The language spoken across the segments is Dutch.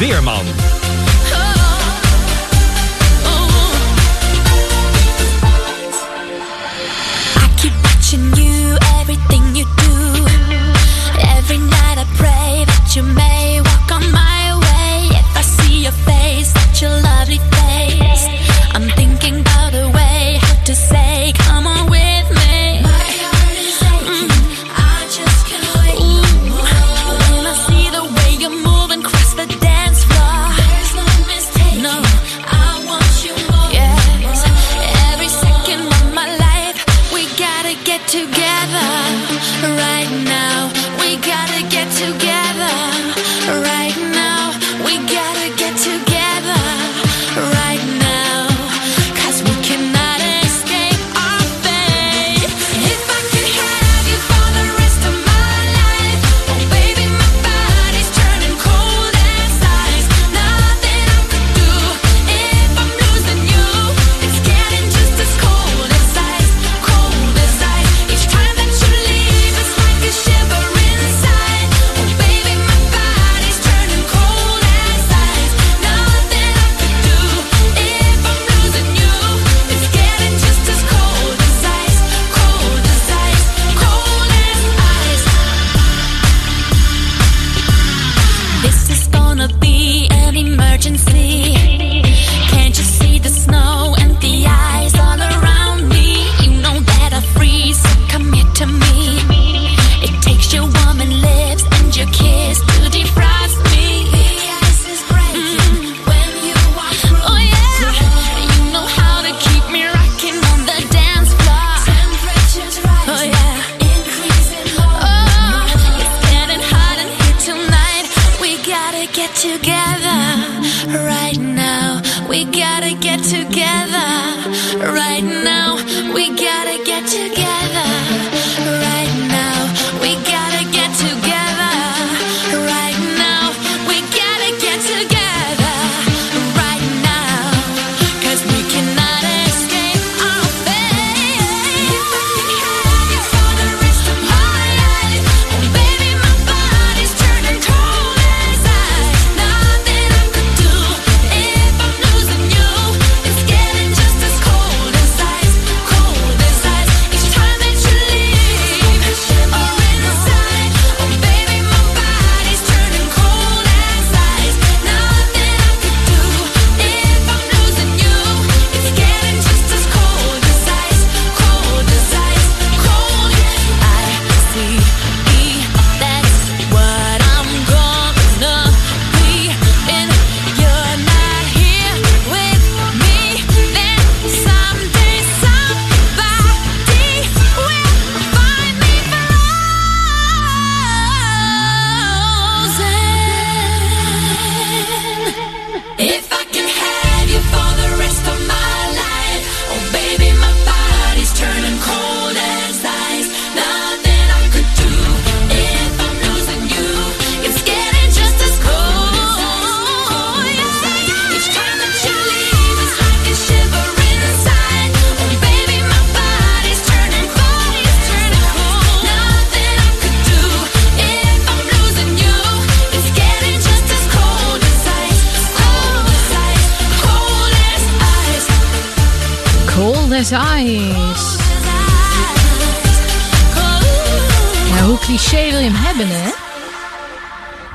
Weerman.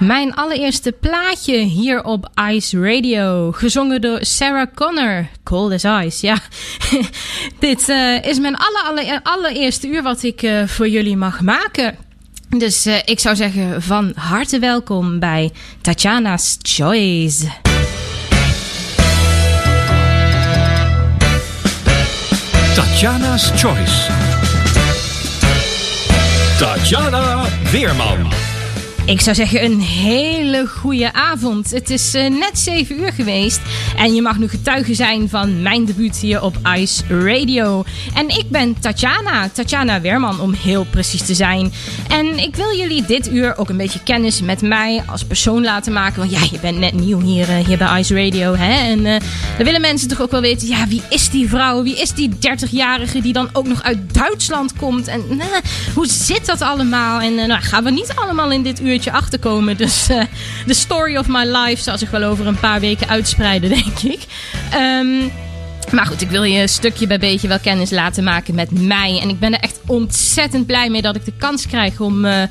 Mijn allereerste plaatje hier op Ice Radio, gezongen door Sarah Connor. Cold as Ice, ja. Dit eh, is mijn allereerste uur wat ik eh, voor jullie mag maken. Dus eh, ik zou zeggen van harte welkom bij Tatjana's Choice. Tatjana's Choice. Tatjana Weerman. Ik zou zeggen een hele goede avond. Het is eh, net 7 uur geweest en je mag nu getuige zijn van mijn debuut hier op Ice Radio. En ik ben Tatjana, Tatjana Weerman om heel precies te zijn. En ik wil jullie dit uur ook een beetje kennis met mij als persoon laten maken. Want ja, je bent net nieuw hier, uh, hier bij Ice Radio. Hè? En uh, dan willen mensen toch ook wel weten, ja, wie is die vrouw? Wie is die 30-jarige die dan ook nog uit Duitsland komt? En hoe zit dat allemaal? En nou, gaan we niet allemaal in dit uurtje achterkomen. Dus de uh, story of my life zal zich wel over een paar weken uitspreiden, denk ik. Um, maar goed, ik wil je stukje bij beetje wel kennis laten maken met mij. En ik ben er echt ontzettend blij mee dat ik de kans krijg om uh,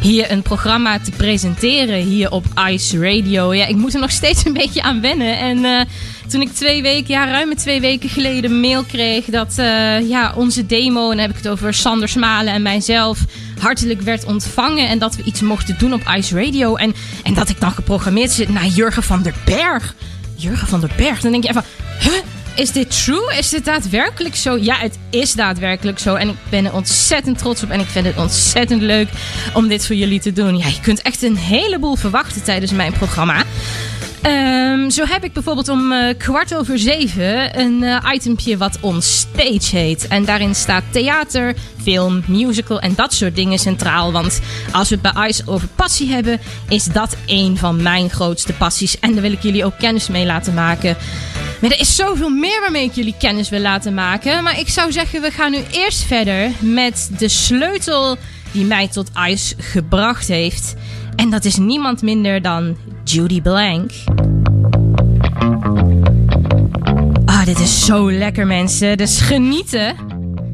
hier een programma te presenteren. Hier op Ice Radio. Ja, ik moet er nog steeds een beetje aan wennen. En uh, toen ik twee weken, ja, ruim twee weken geleden mail kreeg dat uh, ja, onze demo, en dan heb ik het over Sander Smalen en mijzelf, hartelijk werd ontvangen. En dat we iets mochten doen op Ice Radio. En, en dat ik dan geprogrammeerd zit naar Jurgen van der Berg. Jurgen van der Berg. Dan denk je even, huh? Is dit true? Is dit daadwerkelijk zo? Ja, het is daadwerkelijk zo. En ik ben er ontzettend trots op. En ik vind het ontzettend leuk om dit voor jullie te doen. Ja, je kunt echt een heleboel verwachten tijdens mijn programma. Um, zo heb ik bijvoorbeeld om uh, kwart over zeven een uh, itempje wat On Stage heet. En daarin staat theater, film, musical en dat soort dingen centraal. Want als we het bij ICE over passie hebben, is dat een van mijn grootste passies. En daar wil ik jullie ook kennis mee laten maken. Maar er is zoveel meer waarmee ik jullie kennis wil laten maken. Maar ik zou zeggen, we gaan nu eerst verder met de sleutel die mij tot ICE gebracht heeft. En dat is niemand minder dan Judy Blank. Ah, dit is zo lekker, mensen. Dus genieten.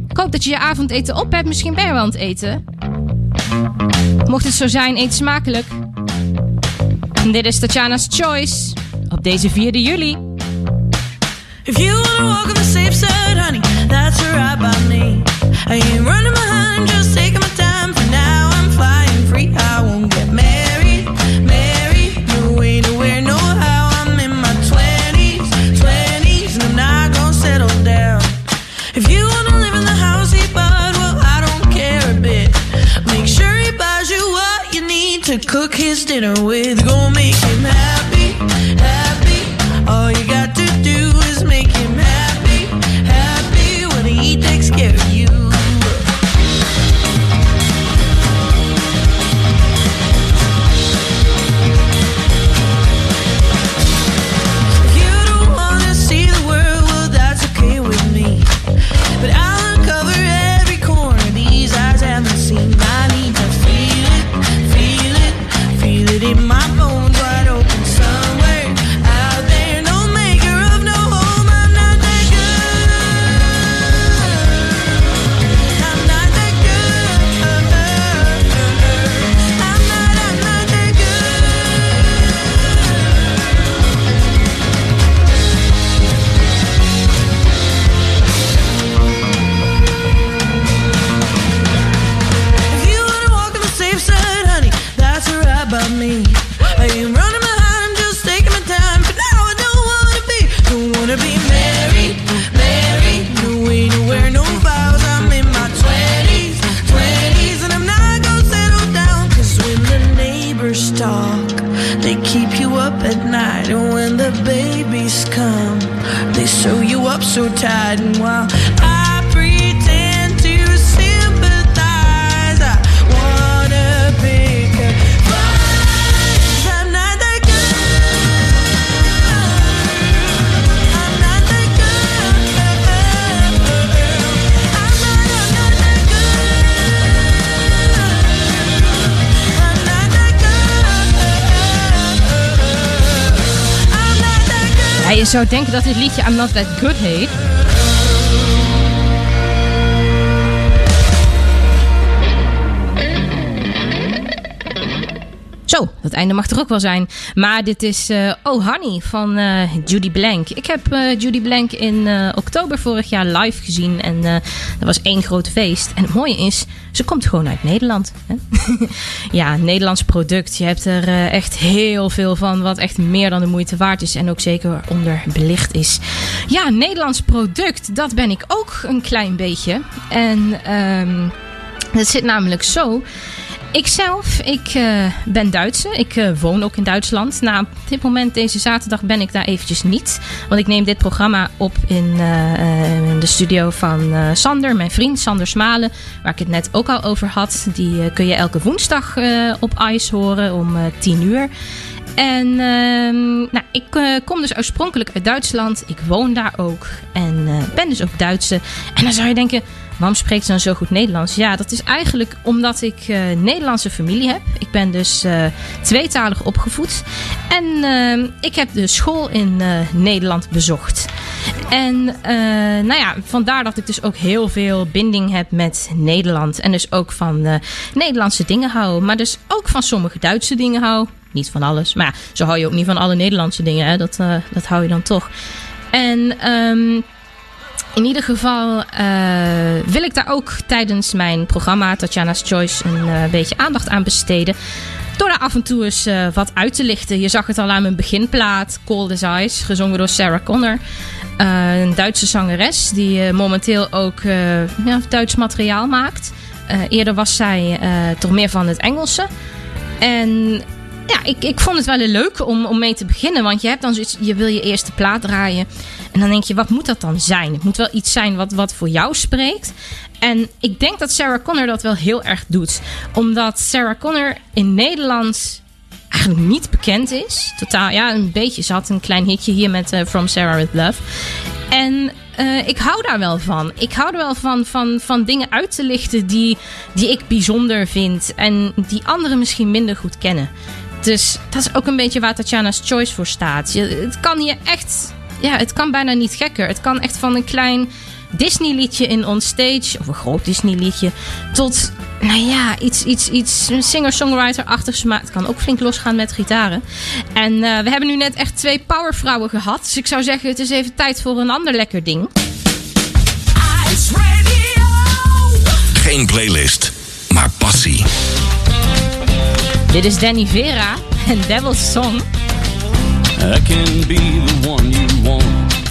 Ik hoop dat je je avondeten op hebt. Misschien ben je wel aan het eten. Mocht het zo zijn, eet smakelijk. En dit is Tatjana's Choice op deze 4 juli. If you wanna walk safe side, honey, that's by me. I ain't running behind, just taking my time. For now, I'm flying free. I won't get cook his dinner with. Go make him happy, happy. All you got to do zou denken dat dit liedje I'm Not That Good heet. Zo, dat einde mag er ook wel zijn. Maar dit is uh, Oh Honey van uh, Judy Blank. Ik heb uh, Judy Blank in oktober vorig jaar live gezien. En dat was één groot feest. En het mooie is, ze komt gewoon uit Nederland. Hè? ja, Nederlands product. Je hebt er echt heel veel van. Wat echt meer dan de moeite waard is. En ook zeker onderbelicht is. Ja, Nederlands product. Dat ben ik ook een klein beetje. En um, het zit namelijk zo. Ikzelf, ik eh, ben Duitse. Ik eh, woon ook in Duitsland. Nou, op dit moment, deze zaterdag, ben ik daar eventjes niet. Want ik neem dit programma op in, eh, de studio van Sander, mijn vriend Sander Smalen. Waar ik het net ook al over had. Die kun je elke woensdag op ICE horen om eh 10 uur. En ehm, nou, ik kom dus oorspronkelijk uit Duitsland. Ik woon daar ook. En ben dus ook Duitse. En dan zou je denken, waarom spreekt ze dan zo goed Nederlands? Ja, dat is eigenlijk omdat ik eh, Nederlandse familie heb. Ik ben dus eh, tweetalig opgevoed. En ehm, ik heb de school in eh, Nederland bezocht. En eh, nou ja, vandaar dat ik dus ook heel veel binding heb met Nederland. En dus ook van eh, Nederlandse dingen hou. Maar dus ook van sommige Duitse dingen hou. Niet van alles. Maar zo hou je ook niet van alle Nederlandse dingen. Hè? Dat, eh, dat hou je dan toch. En ehm, in ieder geval eh, wil ik daar ook tijdens mijn programma Tatjana's Choice een eh, beetje aandacht aan besteden. Door daar af en toe eens eh, wat uit te lichten. Je zag het al aan mijn beginplaat, Cold as gezongen door Sarah Connor. Een Duitse zangeres die momenteel ook ja, Duits materiaal maakt. Eerder was zij toch meer van het Engelse. En ja, ik, ik vond het wel leuk om, om mee te beginnen. Want je hebt dan je wil je eerste plaat draaien. En dan denk je, wat moet dat dan zijn? Het moet wel iets zijn wat, wat voor jou spreekt. En ik denk dat Sarah Connor dat wel heel erg doet. Omdat Sarah Connor in Nederland eigenlijk niet bekend is. Totaal, ja, een beetje. Had een klein hitje hier met eh, From Sarah With Love. En eh, ik hou daar wel van. Ik hou er wel van, van, van dingen uit te lichten die, die ik bijzonder vind. En die anderen misschien minder goed kennen. Dus dat is ook een beetje waar Tatjana's Choice voor staat. Je, het kan hier echt... Ja, het kan bijna niet gekker. Het kan echt van een klein Disney-liedje in On Stage... of een groot Disney-liedje... tot, nou ja, iets, iets, iets een singer-songwriter-achtigs. Maar het kan ook flink losgaan met gitaren. En eh, we hebben nu net echt twee powervrouwen gehad. Dus ik zou zeggen, het is even tijd voor een ander lekker ding. Geen playlist, maar passie. Dit is Danny Vera en Devil's Song. I can be the one you want.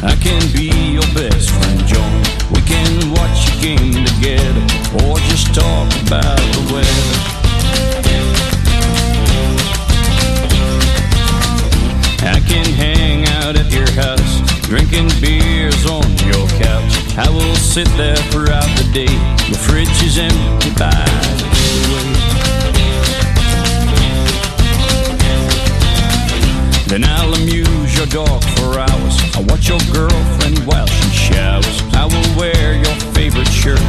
I can be your best friend, John. We can watch a game together or just talk about the weather. I can hang out at your house, drinking beers on your couch. I will sit there throughout the day. The fridge is empty by the way. Then I'll amuse your dog for hours. I'll watch your girlfriend while she showers. I will wear your favorite shirt.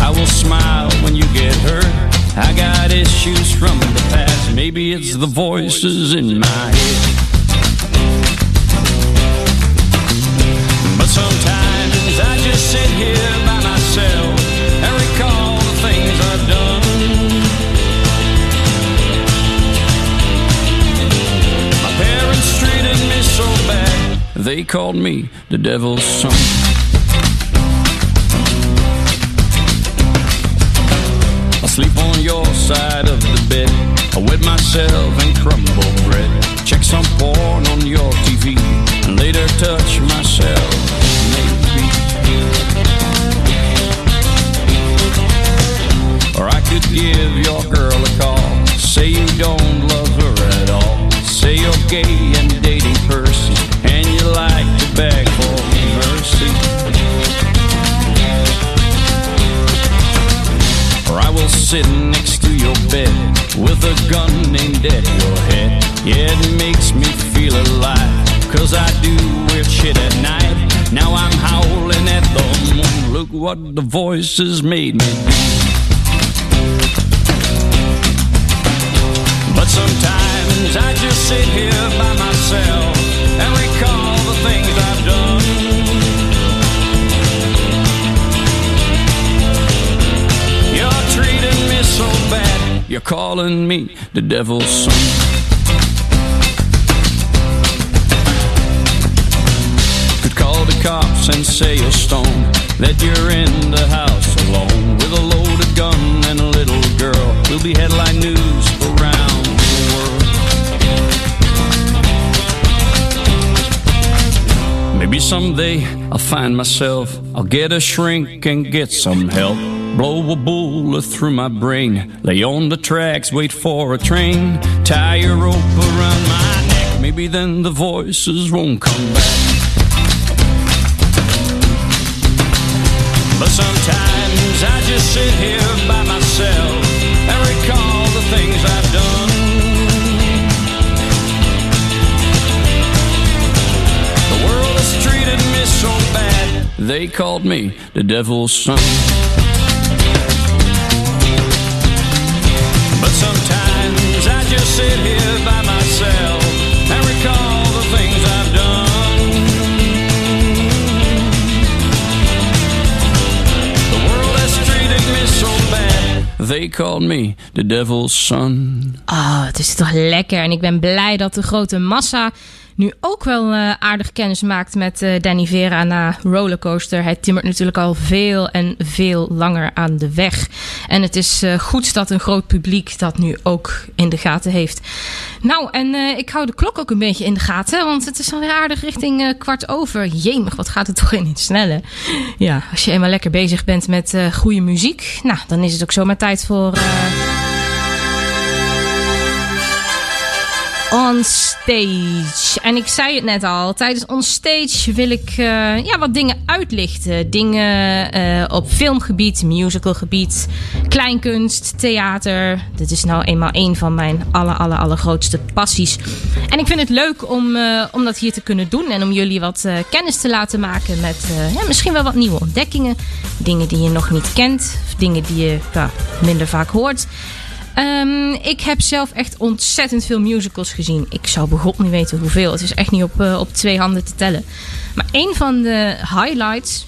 I will smile when you get hurt. I got issues from the past. Maybe it's the voices in my head. But sometimes they called me the devil's son. I sleep on your side of the bed. I wet myself and crumble bread. Check some porn on your TV and later touch myself. Maybe. Or I could give your girl a call. Say you don't love her at all. Say you're gay Or I will sit next to your bed with a gun aimed at your head. Yeah, it makes me feel alive, cause I do weird shit at night. Now I'm howling at the moon. Look what the voices made me do. But sometimes I just sit here by myself and recall the things I've done. You're treating me so bad, you're calling me the devil's son. Could call the cops and say you're stoned, that you're in the house alone with a loaded gun and a little girl. Will be headline news around the world. Maybe someday I'll find myself, I'll get a shrink and get some help. Blow a bullet through my brain. Lay on the tracks, wait for a train. Tie a rope around my neck. Maybe then the voices won't come back. But sometimes I just sit here by myself and recall the things I've done. The world has treated me so bad, they called me the devil's son. Sometimes I just sit here by myself and recall the things I've done. The world has treated me so bad, they called me the devil's son. Ah, het is toch lekker. En ik ben blij dat de grote massa nu ook wel eh, aardig kennis maakt met eh, Danny Vera na Rollercoaster. Hij timmert natuurlijk al veel en veel langer aan de weg. En het is eh, goed dat een groot publiek dat nu ook in de gaten heeft. Nou, en ik hou de klok ook een beetje in de gaten, want het is alweer aardig richting kwart over. Jemig, wat gaat het toch in het snelle. Ja, als je eenmaal lekker bezig bent met goede muziek, nou, dan is het ook zomaar tijd voor... On Stage. En ik zei het net al, tijdens On Stage wil ik eh, ja, wat dingen uitlichten. Dingen eh, op filmgebied, musicalgebied, kleinkunst, theater. Dit is nou eenmaal een van mijn aller, aller, allergrootste passies. En ik vind het leuk om, eh, om dat hier te kunnen doen. En om jullie wat kennis te laten maken met misschien wel wat nieuwe ontdekkingen. Dingen die je nog niet kent. Of dingen die je minder vaak hoort. Ehm, ik heb zelf echt ontzettend veel musicals gezien. Ik zou begot niet weten hoeveel. Het is echt niet op, eh, op twee handen te tellen. Maar een van de highlights,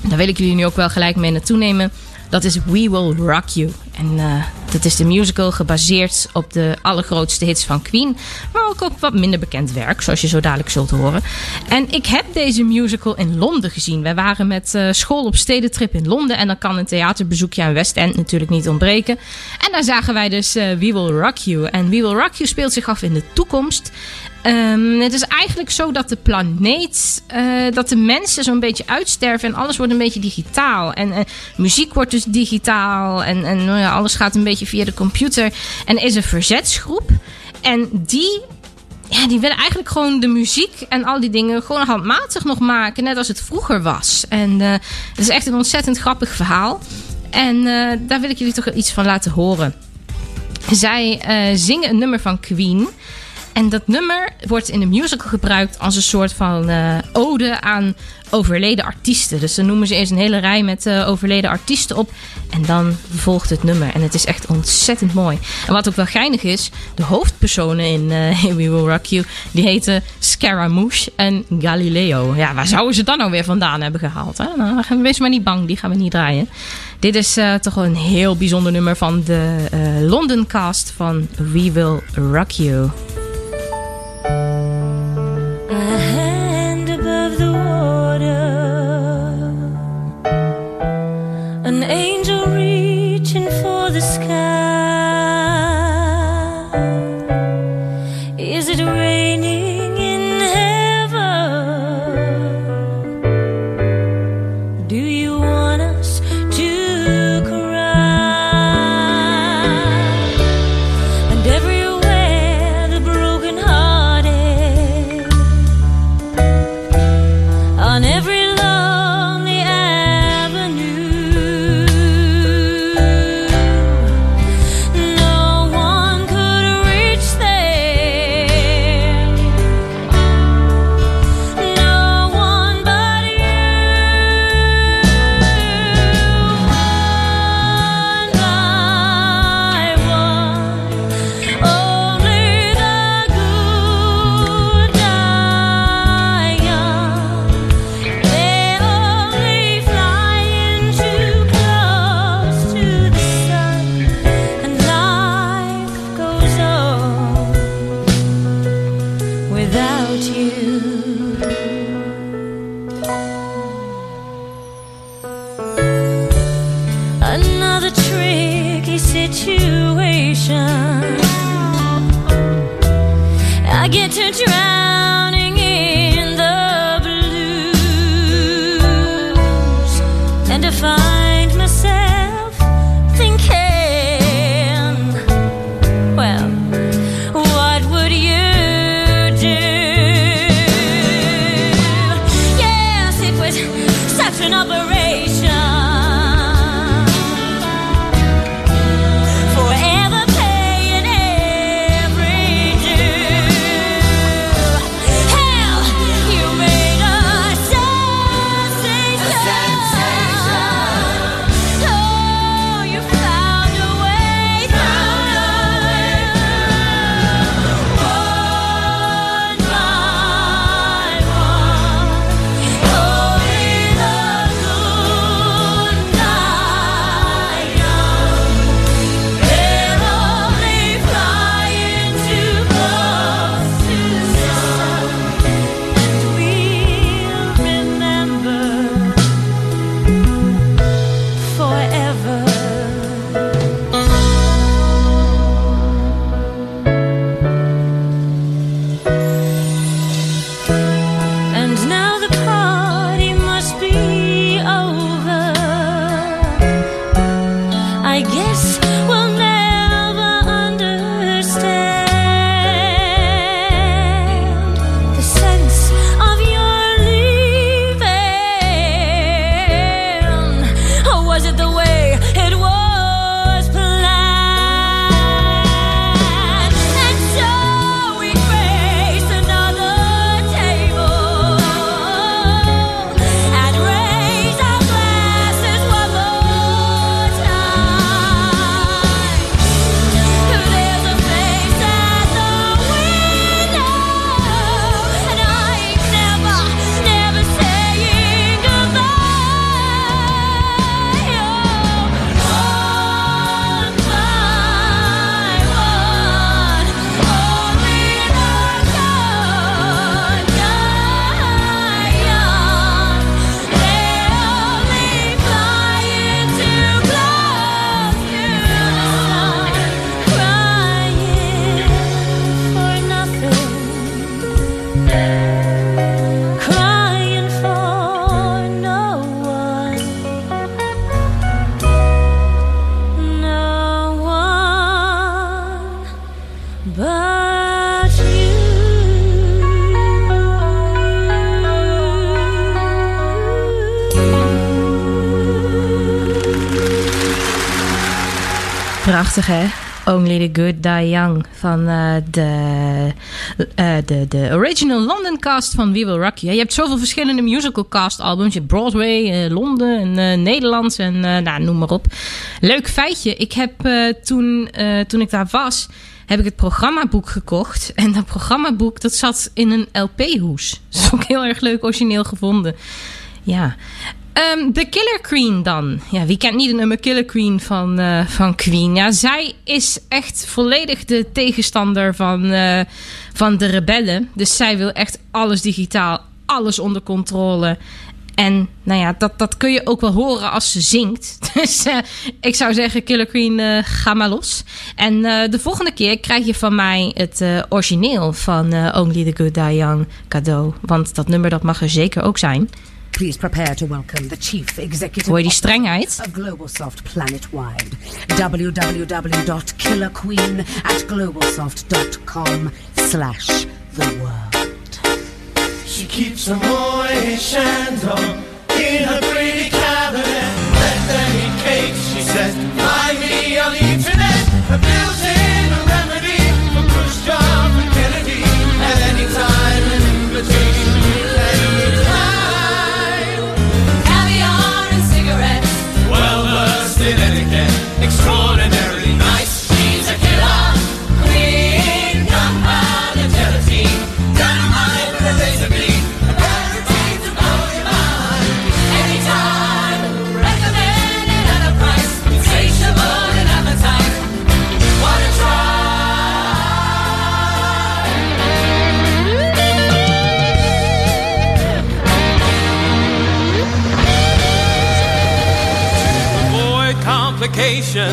daar wil ik jullie nu ook wel gelijk mee naartoe nemen. Dat is We Will Rock You. En eh, dat is de musical gebaseerd op de allergrootste hits van Queen. Maar ook op wat minder bekend werk, zoals je zo dadelijk zult horen. En ik heb deze musical in Londen gezien. Wij waren met eh, school op stedentrip in Londen. En dan kan een theaterbezoekje aan West End natuurlijk niet ontbreken. En daar zagen wij dus eh, We Will Rock You. En We Will Rock You speelt zich af in de toekomst. Ehm, het is eigenlijk zo dat de planeet, eh, dat de mensen zo'n beetje uitsterven en alles wordt een beetje digitaal. En eh, muziek wordt dus digitaal en, en nou ja, alles gaat een beetje via de computer. En is een verzetsgroep en die, ja, die willen eigenlijk gewoon de muziek en al die dingen gewoon handmatig nog maken, net als het vroeger was. En eh, het is echt een ontzettend grappig verhaal. En daar wil ik jullie toch iets van laten horen. Zij zingen een nummer van Queen. En dat nummer wordt in de musical gebruikt als een soort van eh, ode aan overleden artiesten. Dus dan noemen ze eerst een hele rij met eh, overleden artiesten op. En dan volgt het nummer. En het is echt ontzettend mooi. En wat ook wel geinig is, de hoofdpersonen in, eh, We Will Rock You, die heten Scaramouche en Galileo. Ja, waar zouden ze dan nou weer vandaan hebben gehaald? Hè? Nou, wees maar niet bang, die gaan we niet draaien. Dit is toch wel een heel bijzonder nummer van de London cast van We Will Rock You. Prachtig hè? Only the Good Die Young van eh, de, eh, de, de original London cast van We Will Rock You. Je hebt zoveel verschillende musical cast albums. Je hebt Broadway, eh, Londen en Nederlands en nou, noem maar op. Leuk feitje. Ik heb toen, toen ik daar was, heb ik het programmaboek gekocht. En dat programmaboek dat zat in een LP-hoes. Dat is ook heel erg leuk origineel gevonden. Ja. Ehm, de Killer Queen dan. Ja, wie kent niet de nummer Killer Queen van, eh, van Queen? Ja, zij is echt volledig de tegenstander van, eh, van de rebellen. Dus zij wil echt alles digitaal, alles onder controle. En nou ja, dat, dat kun je ook wel horen als ze zingt. Dus eh, ik zou zeggen, Killer Queen, eh, ga maar los. En eh, de volgende keer krijg je van mij het origineel van Only the Good Die Young cadeau. Want dat nummer dat mag er zeker ook zijn. Please prepare to welcome the chief executive Hoor je die strengheid? of Globalsoft planet-wide. www.killerqueen at globalsoft.com slash the world. She keeps a Moorish chandle in her pretty cabinet. Let them eat cakes, she says. Find me on the internet. A built-in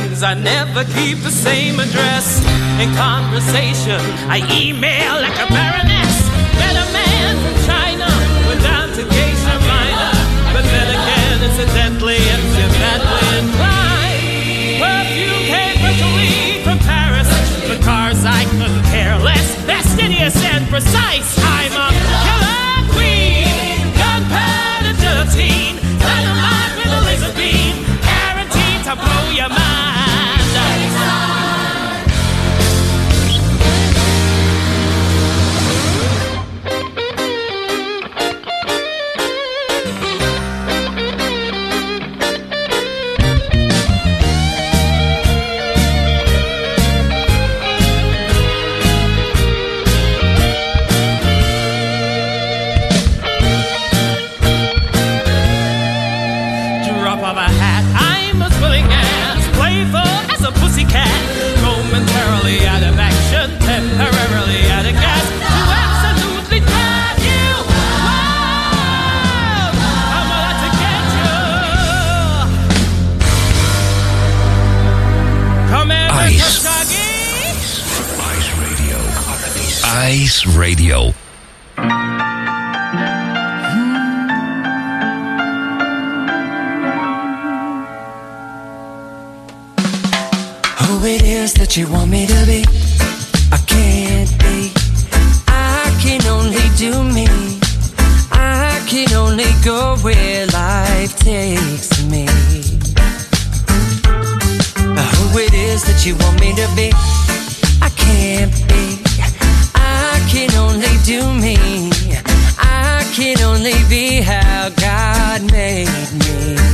complications. I never keep the same address. In conversation, I email like a baroness. Met a man from China, went down to Geisha Minor. But then again, incidentally, it's Tibetan crime. Perfume came virtually from Paris. The cars I couldn't care less. Fastidious and precise. Radio. Who it is that you want me to be? I can't be. I can only do me. I can only go where life takes me. Who it is that you want me to be? I can't be. Only do me. I can only be how God made me.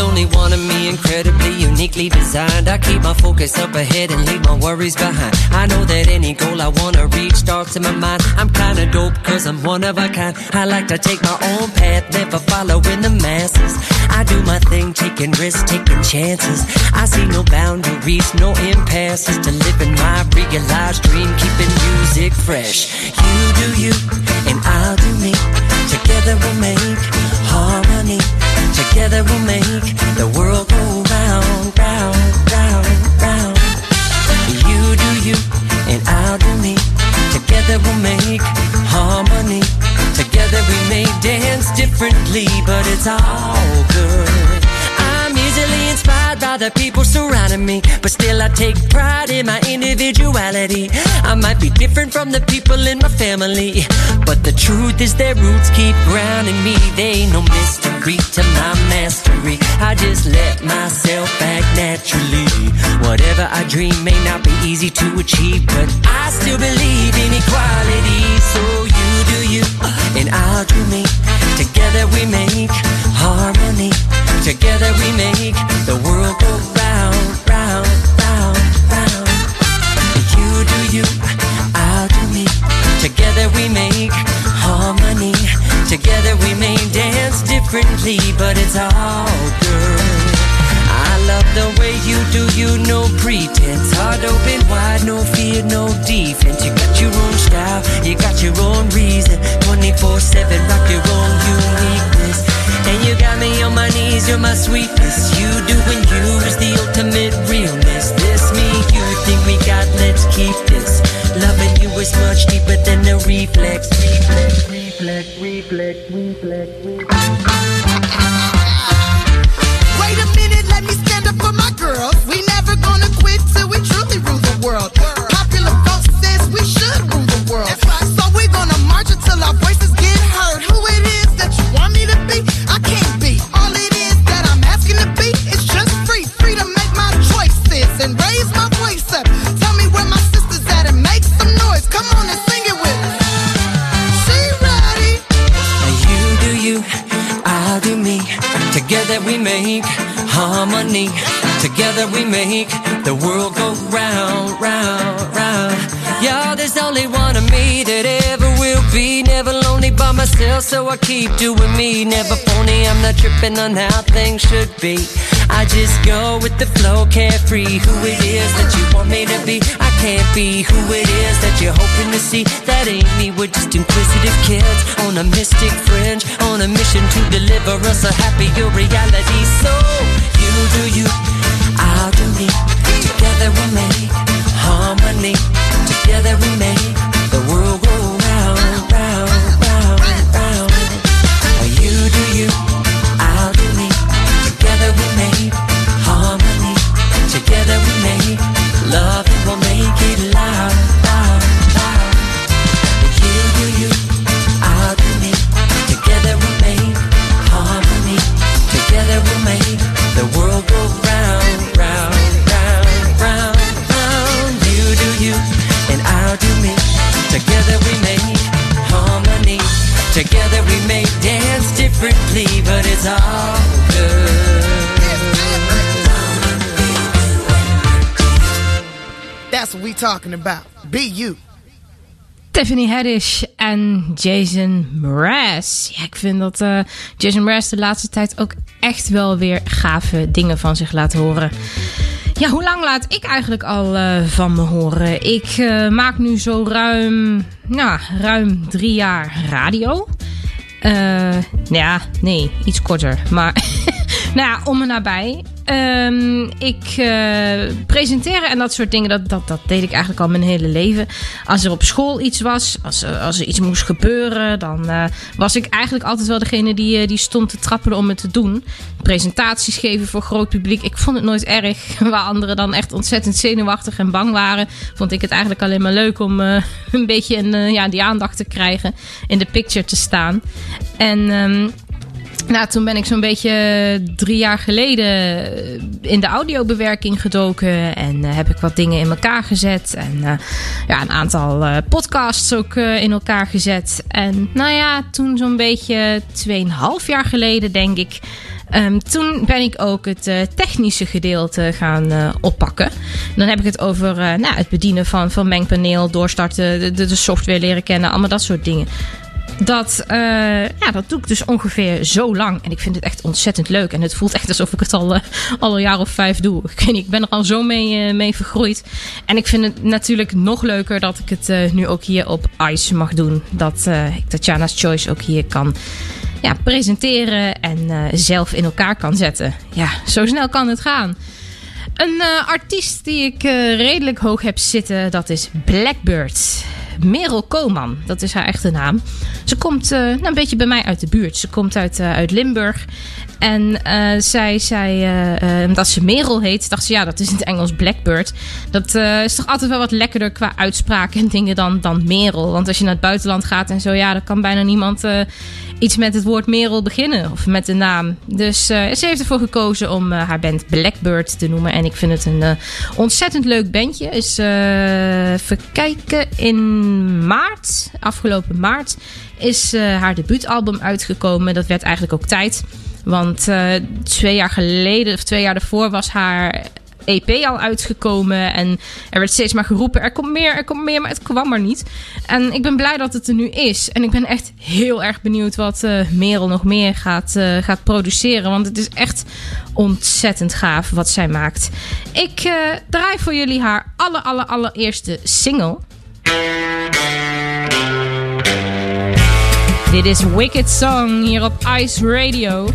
Only one of me, incredibly, uniquely designed. I keep my focus up ahead and leave my worries behind. I know that any goal I wanna reach starts in my mind. I'm kinda dope cause I'm one of a kind. I like to take my own path, never following the masses. I do my thing, taking risks, taking chances. I see no boundaries, no impasses to living my realized dream, keeping music fresh. You do you, and I'll do me. Together we'll make. Together we'll make the world go round, round, round, round. You do you, and I'll do me. Together we'll make harmony. Together we may dance differently, but it's all good. By the people surrounding me, but still I take pride in my individuality. I might be different from the people in my family, but the truth is their roots keep grounding me. They ain't no mystery to my mastery. I just let myself act naturally. Whatever I dream may not be easy to achieve, but I still believe in equality. So you do you, and I'll do me. Together we make harmony. Together we make the world go round, round, round, round. You do you, I'll do me. Together we make harmony. Together we may dance differently, but it's all good. I love the way you do you, no pretense. Heart open wide, no fear, no defense. You got your own style, you got your own reason. 24 7, rock your own uniqueness. And you got me on my knees, you're my sweetness. You doing you is the ultimate realness. This me, you think we got, let's keep this. Loving you is much deeper than a reflex. Reflex, reflex, reflex, reflex, reflex. Wait a minute, let me stand up for my girls. We never gonna quit till we truly rule the world. Popular vote says we should rule the world. So we're gonna march until our voices get heard. Who it is that you want me to be, I can't be. All it is that I'm asking to be is just free, free to make my choices and raise my voice up. Tell me where my sisters at and make some noise. Come on and sing it with us. She ready. You do you, I'll do me. Together we make harmony. Together we make the world go round, round, round. Yeah, there's only one of me that ever will be. Never lonely by myself, so I keep doing me. Never phony, I'm not tripping on how things should be. I just go with the flow, carefree. Who it is that you want me to be, I can't be. Who it is that you're hoping to see, that ain't me. We're just inquisitive kids on a mystic fringe, on a mission to deliver us a happier reality. So do you, I'll do me. Together we make harmony. Together we make talking about. Be you. Tiffany Haddish en Jason Mraz. Ja, ik vind dat eh, Jason Mraz de laatste tijd ook echt wel weer gave dingen van zich laat horen. Ja, hoe lang laat ik eigenlijk al eh, van me horen? Ik eh, maak nu zo ruim, nou, ruim drie jaar radio. Eh, ja, nee, iets korter. Maar nou ja, om en nabij. Ehm, ik eh, presenteren en dat soort dingen, dat, dat, dat deed ik eigenlijk al mijn hele leven. Als er op school iets was, als, er- als er iets moest gebeuren, dan eh, was ik eigenlijk altijd wel degene die, eh, die stond te trappelen om het te doen. Presentaties geven voor groot publiek, ik vond het nooit erg. Waar anderen dan echt ontzettend zenuwachtig en bang waren, vond ik het eigenlijk alleen maar leuk om eh, een beetje een, eh, ja, die aandacht te krijgen, in de picture te staan. En ehm, nou, toen ben ik zo'n beetje eh, drie jaar geleden eh, in de audiobewerking gedoken. En eh, heb ik wat dingen in elkaar gezet. En ja, een aantal podcasts ook in elkaar gezet. En nou ja, toen zo'n beetje 2,5 jaar geleden, denk ik. ehm, toen ben ik ook het technische gedeelte gaan eh, oppakken. Dan heb ik het over nou, het bedienen van, van mengpaneel, doorstarten, de software leren kennen, allemaal dat soort dingen. Dat, eh, ja, dat doe ik dus ongeveer zo lang. En ik vind het echt ontzettend leuk. En het voelt echt alsof ik het al, eh, al een jaar of vijf doe. Ik weet niet, ik ben er al zo mee, eh, mee vergroeid. En ik vind het natuurlijk nog leuker dat ik het nu ook hier op ICE mag doen. Dat ik Tatjana's Choice ook hier kan ja, presenteren en zelf in elkaar kan zetten. Ja, zo snel kan het gaan. Een eh, artiest die ik eh, redelijk hoog heb zitten, dat is Blackbird. Merel Koman. Dat is haar echte naam. Ze komt eh, nou, een beetje bij mij uit de buurt. Ze komt uit, uit Limburg. En zij zei, omdat ze Merel heet, dacht ze, ja, dat is in het Engels Blackbird. Dat is toch altijd wel wat lekkerder qua uitspraak en dingen dan, dan Merel. Want als je naar het buitenland gaat en zo, ja, dan kan bijna niemand iets met het woord Merel beginnen. Of met de naam. Dus eh, ze heeft ervoor gekozen om eh, haar band Blackbird te noemen. En ik vind het een eh, ontzettend leuk bandje. Is, even kijken, in maart, afgelopen maart, is haar debuutalbum uitgekomen. Dat werd eigenlijk ook tijd. Want twee jaar geleden, of twee jaar daarvoor, was haar EP al uitgekomen. En er werd steeds maar geroepen: er komt meer, er komt meer, maar het kwam er niet. En ik ben blij dat het er nu is. En ik ben echt heel erg benieuwd wat eh, Merel nog meer gaat, eh, gaat produceren. Want het is echt ontzettend gaaf wat zij maakt. Ik eh, draai voor jullie haar aller, aller, allereerste single. Dit is Wicked Song hier op Ice Radio.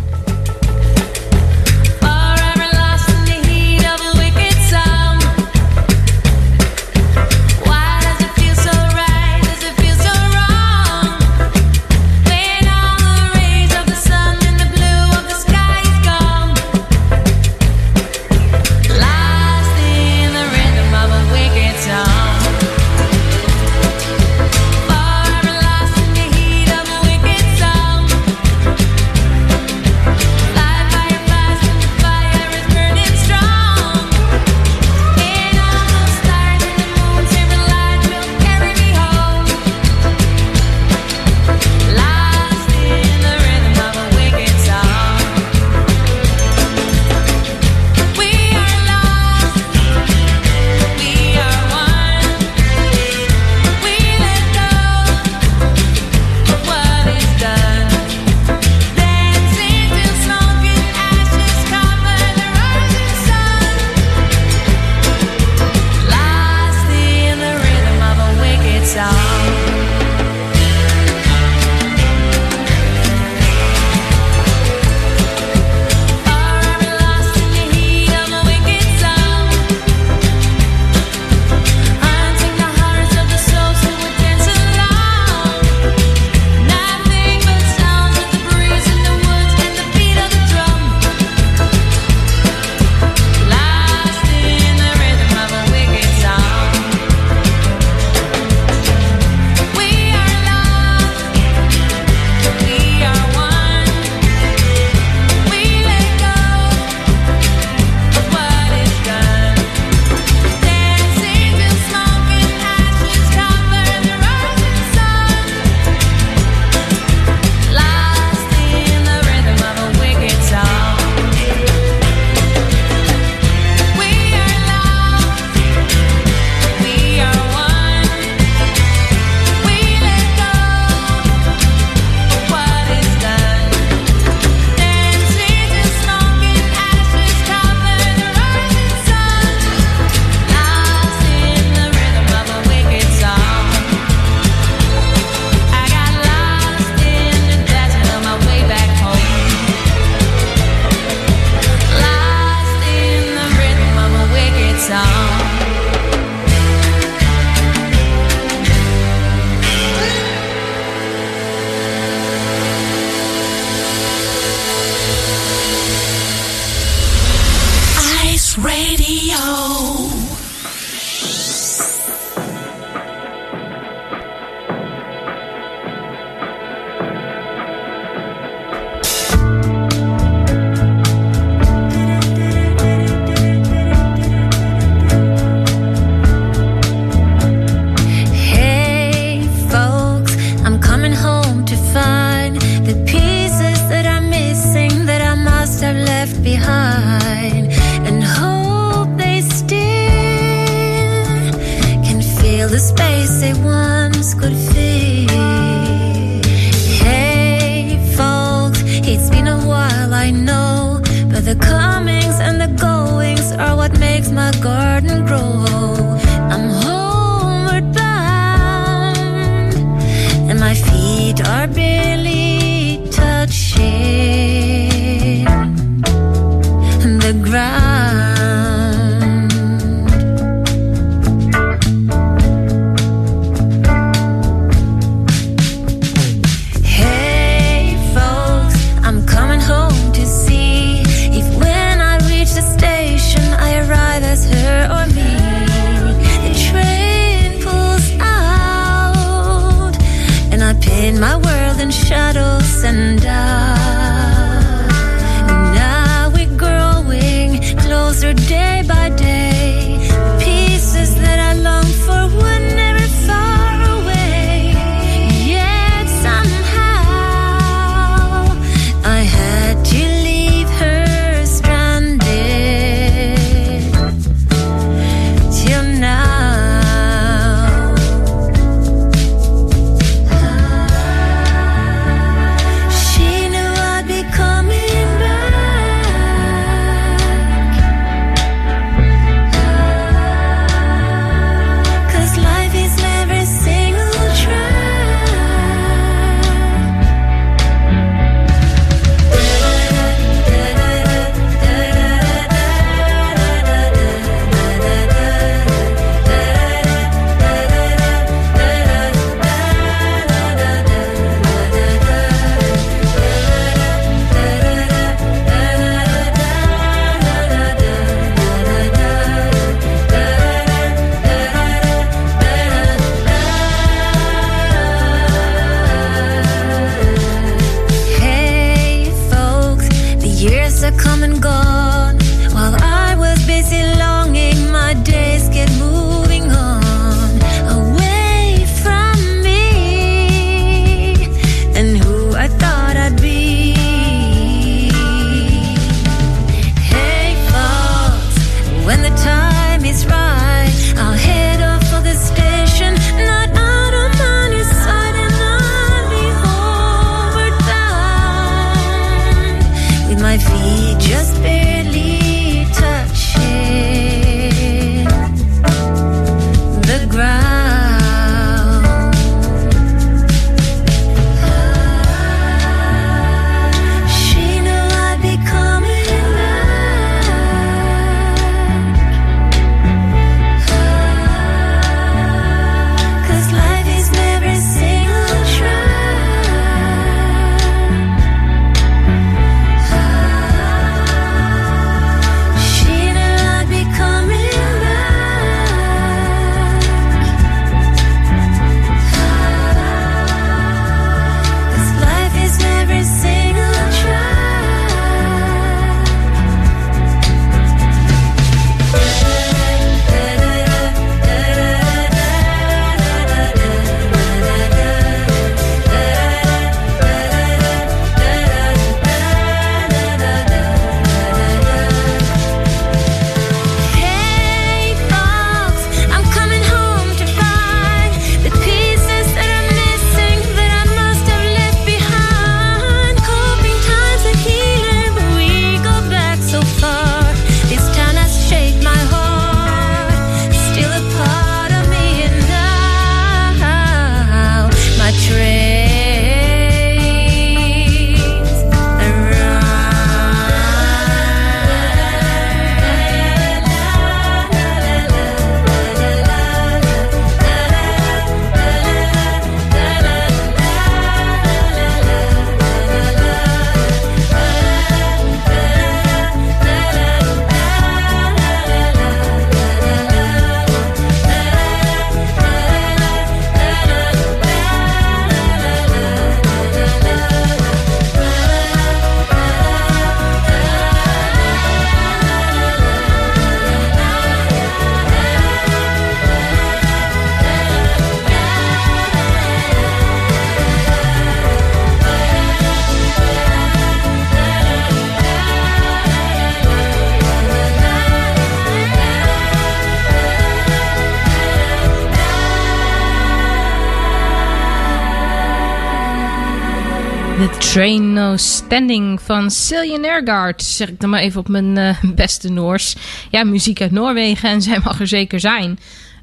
Train No Standing van Cillian Ergaard. Zeg ik dan maar even op mijn eh, beste Noors. Ja, muziek uit Noorwegen en zij mag er zeker zijn.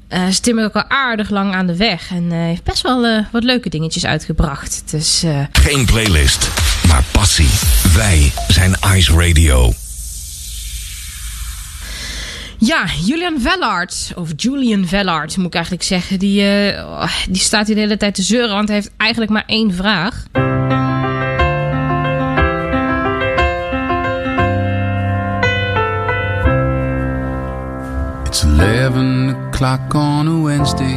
Uh, ze ook al aardig lang aan de weg. En eh, heeft best wel wat leuke dingetjes uitgebracht. Dus, Geen playlist, maar passie. Wij zijn Ice Radio. Ja, Julian Vellard, of Julian Vellard moet ik eigenlijk zeggen. Die, oh, die staat hier de hele tijd te zeuren, want hij heeft eigenlijk maar één vraag. Eleven o'clock on a Wednesday.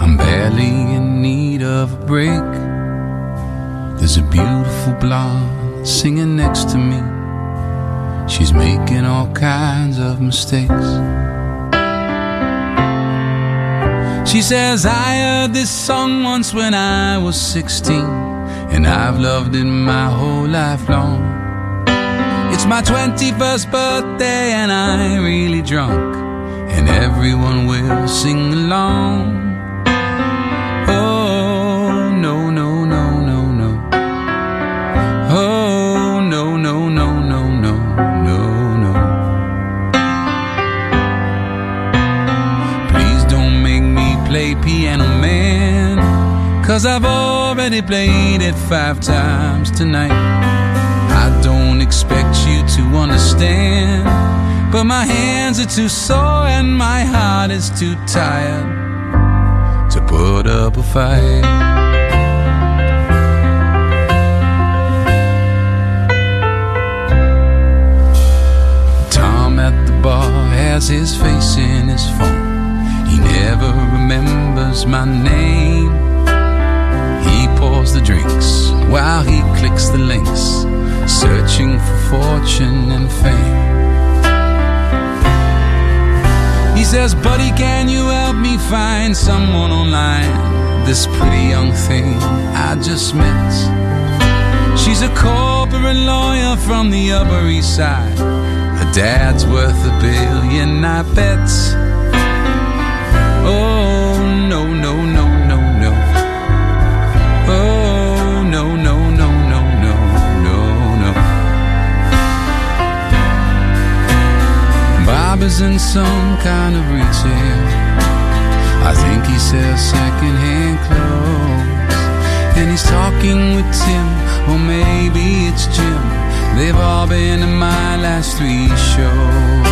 I'm barely in need of a break. There's a beautiful blonde singing next to me. She's making all kinds of mistakes. She says, I heard this song once when I was 16, and I've loved it my whole life long. My 21st birthday, and I'm really drunk, and everyone will sing along. Oh, no, no, no, no, no. Oh, no, no, no, no, no, no, no. Please don't make me play Piano Man, cause I've already played it five times tonight. Expect you to understand, but my hands are too sore and my heart is too tired to put up a fight. Tom at the bar has his face in his phone. He never remembers my name. He pours the drinks while he clicks the links, searching for fortune and fame. He says, Buddy, can you help me find someone online? This pretty young thing I just met. She's a corporate lawyer from the Upper East Side. Her dad's worth a billion, I bet. Is in some kind of retail. I think he sells secondhand clothes. And he's talking with Tim, or maybe it's Jim. They've all been to my last three shows.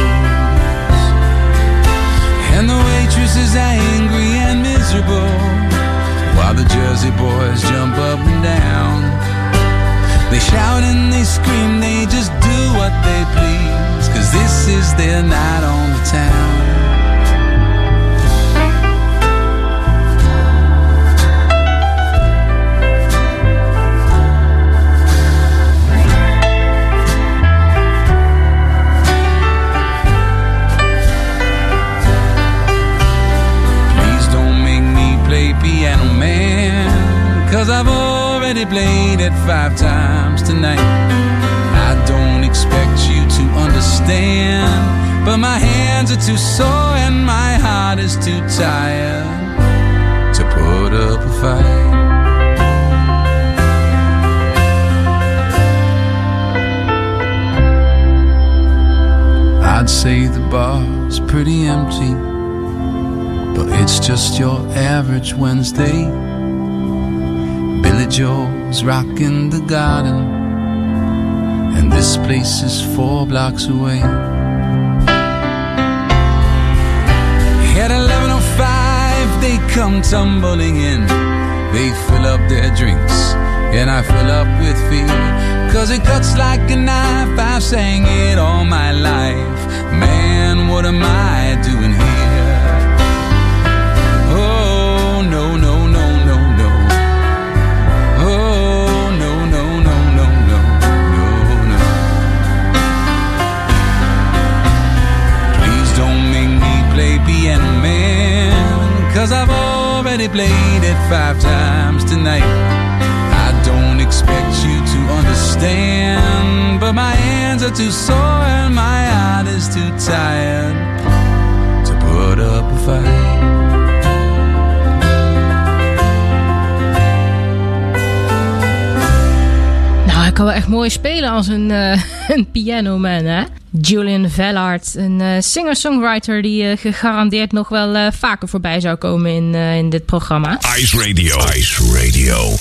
And the waitress is angry and miserable While the Jersey boys jump up and down They shout and they scream, is they're not on the town. Too sore and my heart is too tired To put up a fight I'd say the bar's pretty empty but it's just your average Wednesday. Billy Joel's rocking the garden, and this place is four blocks away. They come tumbling in. They fill up their drinks, and I fill up with fear. Cause it cuts like a knife. I've sang it all my life. Man, what am I doing Cause I've already played it five times tonight. I don't expect you to understand. But my hands are too sore and my heart is too tired to put up a fight. Kan wel echt mooi spelen als een, eh een pianoman, hè? Julian Vellard, een eh, singer-songwriter die eh, gegarandeerd nog wel vaker voorbij zou komen in, in dit programma. Ice Radio. Ice Radio.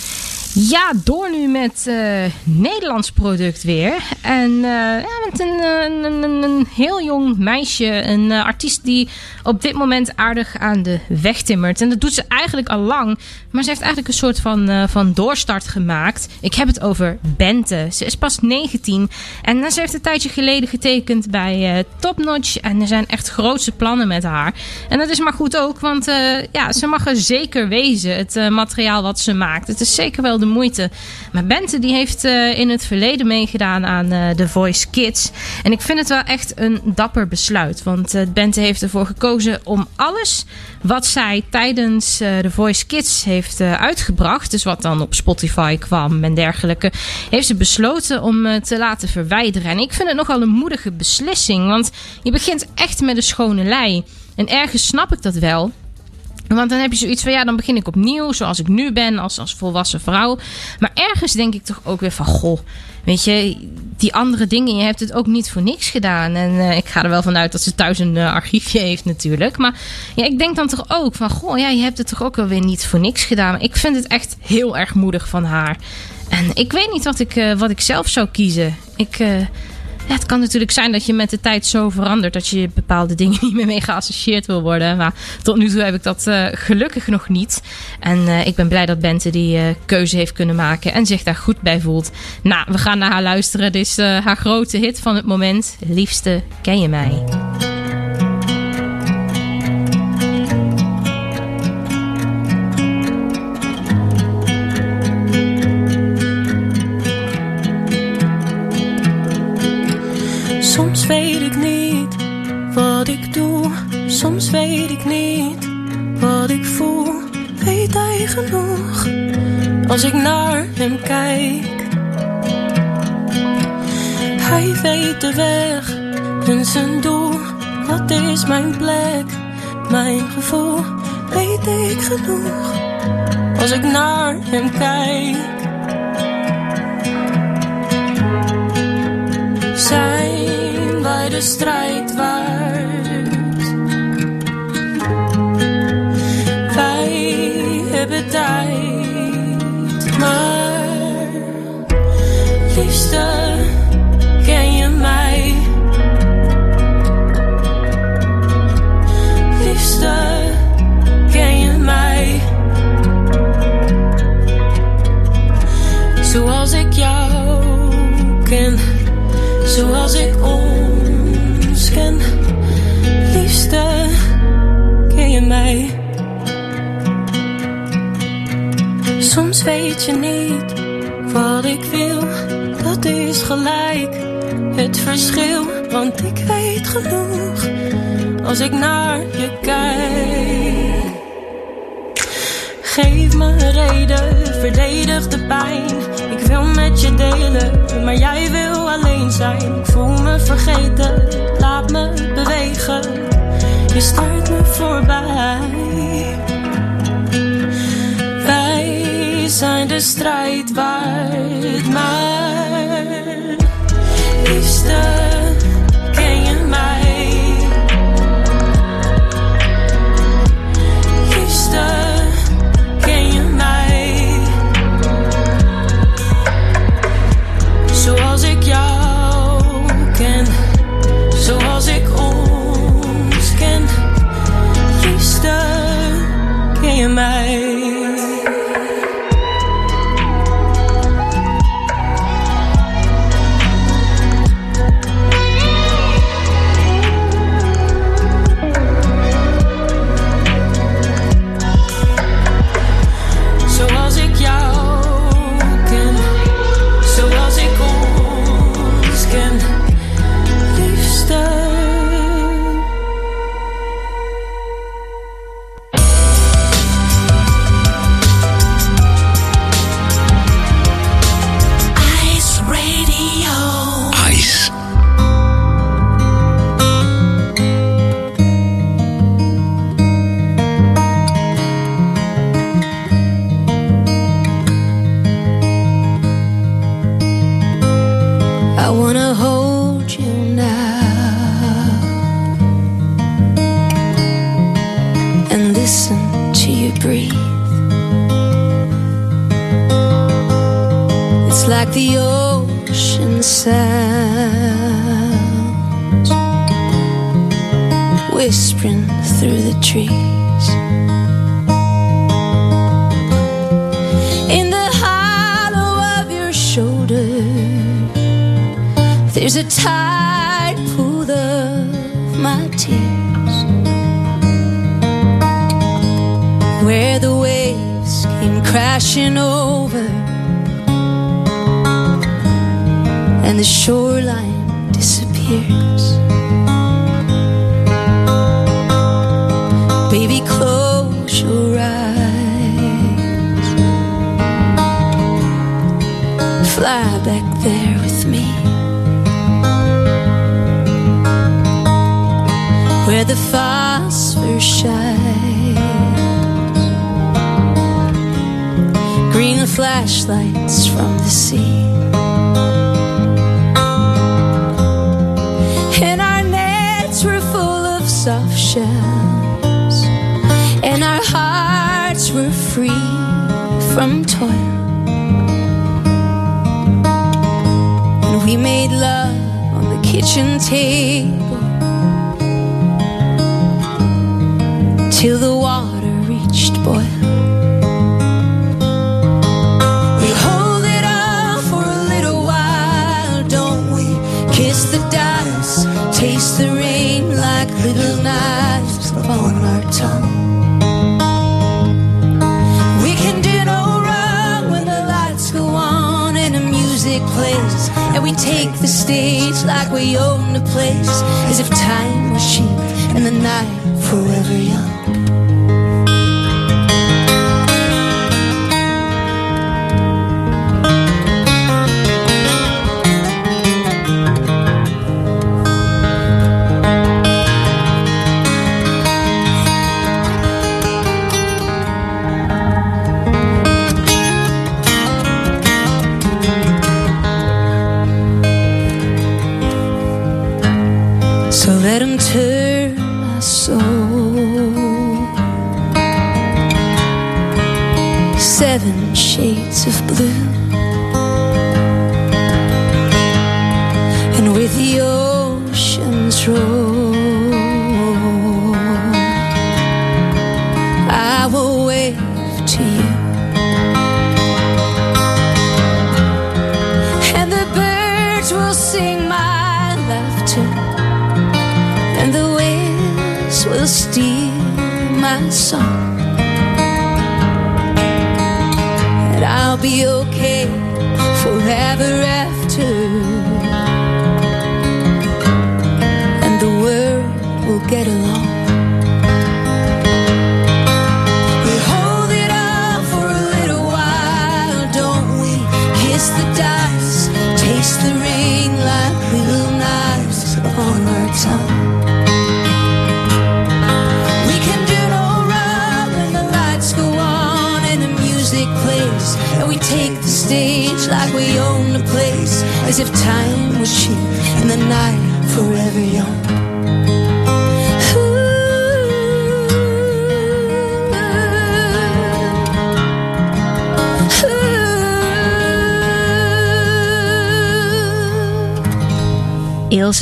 Ja, door nu met eh, Nederlands product weer. En eh, ja, met een, eh, een, een, een heel jong meisje. Een artiest die op dit moment aardig aan de weg timmert. En dat doet ze eigenlijk al lang. Maar ze heeft eigenlijk een soort van, van doorstart gemaakt. Ik heb het over Bente. Ze is pas 19. En ze heeft een tijdje geleden getekend bij eh Top Notch. En er zijn echt grootse plannen met haar. En dat is maar goed ook. Want ja, ze mag er zeker wezen. Het materiaal wat ze maakt. Het is zeker wel de moeite. Maar Bente die heeft eh, in het verleden meegedaan aan eh The Voice Kids. En ik vind het wel echt een dapper besluit. Want eh, Bente heeft ervoor gekozen om alles wat zij tijdens The Voice Kids heeft uitgebracht... dus wat dan op Spotify kwam en dergelijke... heeft ze besloten om te laten verwijderen. En ik vind het nogal een moedige beslissing. Want je begint echt met een schone lei. En ergens snap ik dat wel... Want dan heb je zoiets van, ja, dan begin ik opnieuw, zoals ik nu ben, als, als volwassen vrouw. Maar ergens denk ik toch ook weer van, goh, weet je, die andere dingen, je hebt het ook niet voor niks gedaan. En eh, ik ga er wel vanuit dat ze thuis een eh, archiefje heeft natuurlijk. Maar ja, ik denk dan toch ook van, goh, ja, je hebt het toch ook wel weer niet voor niks gedaan. Ik vind het echt heel erg moedig van haar. En ik weet niet wat ik, eh, wat ik zelf zou kiezen. Ik... het kan natuurlijk zijn dat je met de tijd zo verandert dat je bepaalde dingen niet meer mee geassocieerd wil worden. Maar tot nu toe heb ik dat eh, gelukkig nog niet. En eh, ik ben blij dat Bente die eh, keuze heeft kunnen maken en zich daar goed bij voelt. Nou, we gaan naar haar luisteren. Dit is haar grote hit van het moment. Liefste, ken je mij? Weet ik niet wat ik voel. Weet hij genoeg als ik naar hem kijk? Hij weet de weg en zijn doel. Wat is mijn plek, mijn gevoel? Weet ik genoeg als ik naar hem kijk? zijn wij de strijd. Liefste, ken je mij? Liefste, ken je mij? Zoals ik jou ken zoals ik ons ken. Liefste, ken je mij? Soms weet je niet Want ik weet genoeg als ik naar je kijk. Geef me reden, verdedig de pijn. Ik wil met je delen, maar jij wil alleen zijn. Ik voel me vergeten, laat me bewegen. Je stuurt me voorbij. Wij zijn de strijd waard, maar There's a tide pool of my tears. Where the waves came crashing over And the shoreline disappears. Baby, close your eyes. Fly back there Where the phosphor shines. Green flashlights from the sea. And our nets were full of soft shells. And our hearts were free from toil. And we made love on the kitchen table till the water reached boil. We hold it off for a little while, don't we? Kiss the dust, taste the rain like little knives upon our tongue. We can do no wrong when the lights go on and the music plays, and we take the stage like we own the place, as if time was cheap and the night forever young.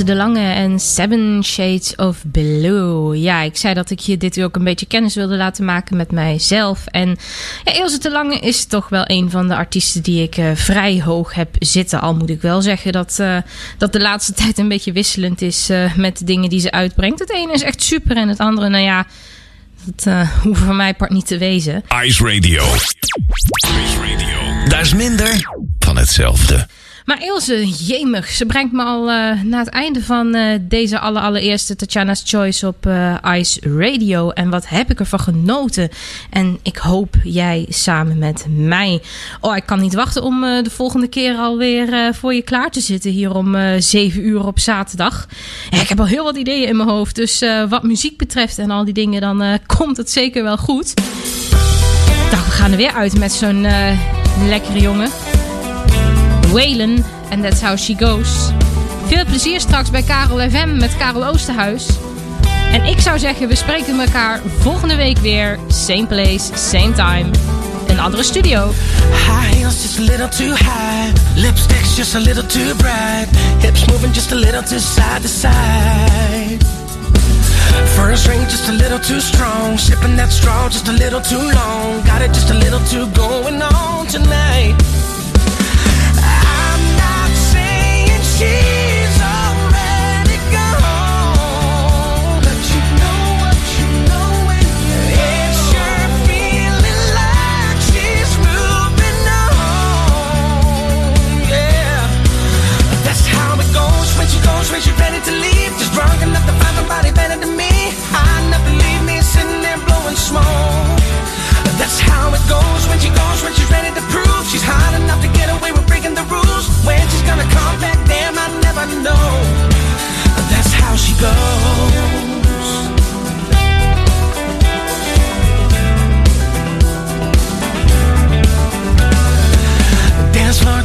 De Lange en Seven Shades of Blue. Ja, ik zei dat ik je dit ook een beetje kennis wilde laten maken met mijzelf. En ja, Ilse de Lange is toch wel een van de artiesten die ik eh, vrij hoog heb zitten. Al moet ik wel zeggen dat, eh, dat de laatste tijd een beetje wisselend is eh, met de dingen die ze uitbrengt. Het ene is echt super en het andere, nou ja, dat hoeft voor mij part niet te wezen. Ice Radio. Ice Radio. Daar is minder van hetzelfde. Maar Ilse, jemig, ze brengt me al eh, naar het einde van eh, deze aller, allereerste Tatjana's Choice op eh, Ice Radio. En wat heb ik ervan genoten. En ik hoop jij samen met mij. Oh, ik kan niet wachten om de volgende keer alweer voor je klaar te zitten. Hier om eh 7 uur op zaterdag. Ja, ik heb al heel wat ideeën in mijn hoofd. Dus wat muziek betreft en al die dingen, dan komt het zeker wel goed. Nou, we gaan er weer uit met zo'n lekkere jongen. Whalen, and that's how she goes. Veel plezier straks bij Karel FM met Karel Oosterhuis. En ik zou zeggen, we spreken elkaar volgende week weer. Same place, same time. Een andere studio. High heels just a little too high. Lipsticks just a little too bright. Hips moving just a little too side to side. First ring just a little too strong. Sipping that straw just a little too long. Got it just a little too going on tonight. better than me. I never leave me sitting there blowing smoke. That's how it goes when she goes, when she's ready to prove she's hot enough to get away with breaking the rules. When she's gonna come back, damn, I never know. That's how she goes.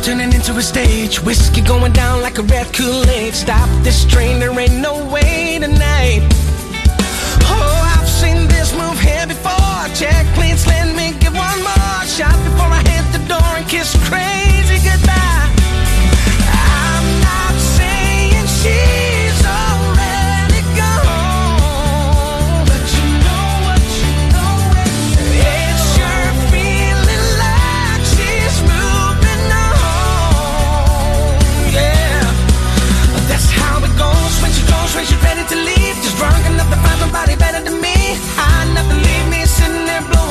Turning into a stage. Whiskey going down like a red Kool-Aid. Stop this train, there ain't no way tonight. Oh, I've seen this move here before. Check, please let me give one more shot before I hit the door and kiss crazy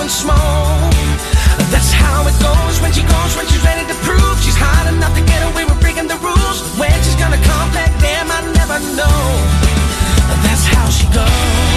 there blowing. That's how it goes when she goes when she's ready to prove she's hot enough to get away with breaking the rules. When she's gonna come back, damn, I never know. That's how she goes.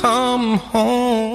Come home.